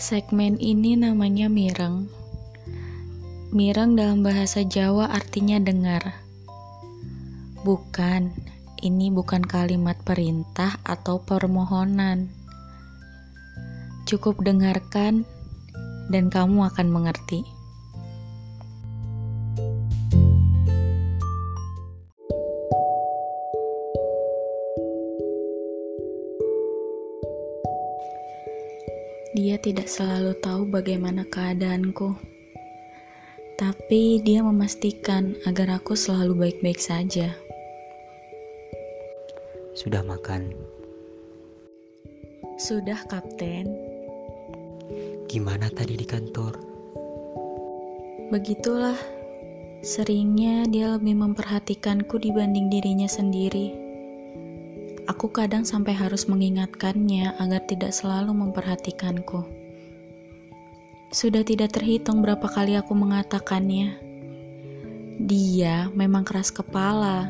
Segmen ini namanya mireng. Mireng dalam bahasa Jawa artinya dengar. Bukan, ini bukan kalimat perintah atau permohonan. Cukup dengarkan dan kamu akan mengerti. Dia tidak selalu tahu bagaimana keadaanku, tapi dia memastikan agar aku selalu baik-baik saja. Sudah makan? Sudah, Kapten. Gimana tadi di kantor? Begitulah, seringnya dia lebih memperhatikanku dibanding dirinya sendiri. Aku kadang sampai harus mengingatkannya agar tidak selalu memperhatikanku. Sudah tidak terhitung berapa kali aku mengatakannya. Dia memang keras kepala,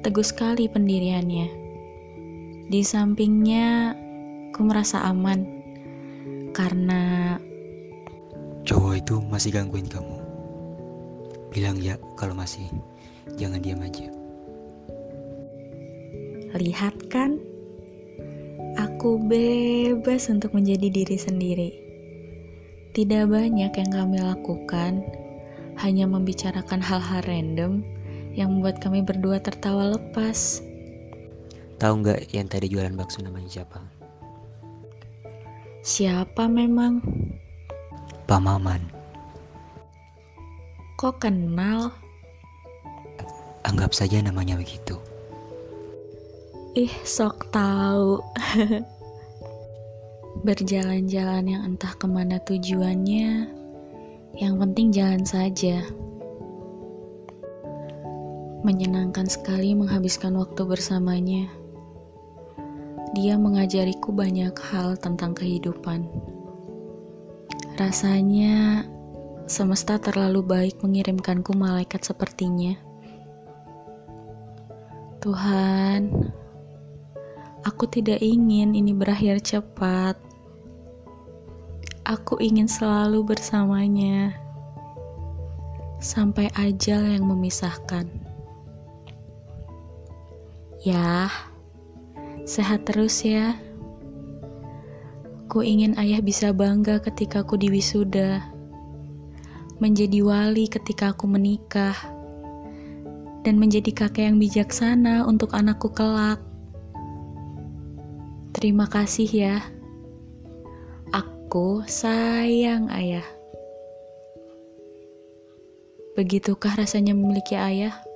teguh sekali pendiriannya. Di sampingnya, aku merasa aman karena cowok itu masih gangguin kamu. Bilang ya kalau masih, jangan diam aja. Lihat kan, aku bebas untuk menjadi diri sendiri. Tidak banyak yang kami lakukan, hanya membicarakan hal-hal random yang membuat kami berdua tertawa lepas. Tahu nggak yang tadi jualan bakso namanya siapa? Siapa memang? Pak Maman. Kok kenal? Anggap saja namanya begitu. Ih, sok tahu. Berjalan-jalan yang entah ke mana tujuannya, yang penting jalan saja. Menyenangkan sekali menghabiskan waktu bersamanya. Dia mengajariku banyak hal tentang kehidupan. Rasanya semesta terlalu baik mengirimkanku malaikat sepertinya. Tuhan, Aku tidak ingin ini berakhir cepat. Aku ingin selalu bersamanya sampai ajal yang memisahkan. Ya, sehat terus ya. Ku ingin ayah bisa bangga ketika aku diwisuda, menjadi wali ketika aku menikah, dan menjadi kakek yang bijaksana untuk anakku kelak. Terima kasih ya. Aku sayang ayah. Begitukah rasanya memiliki ayah?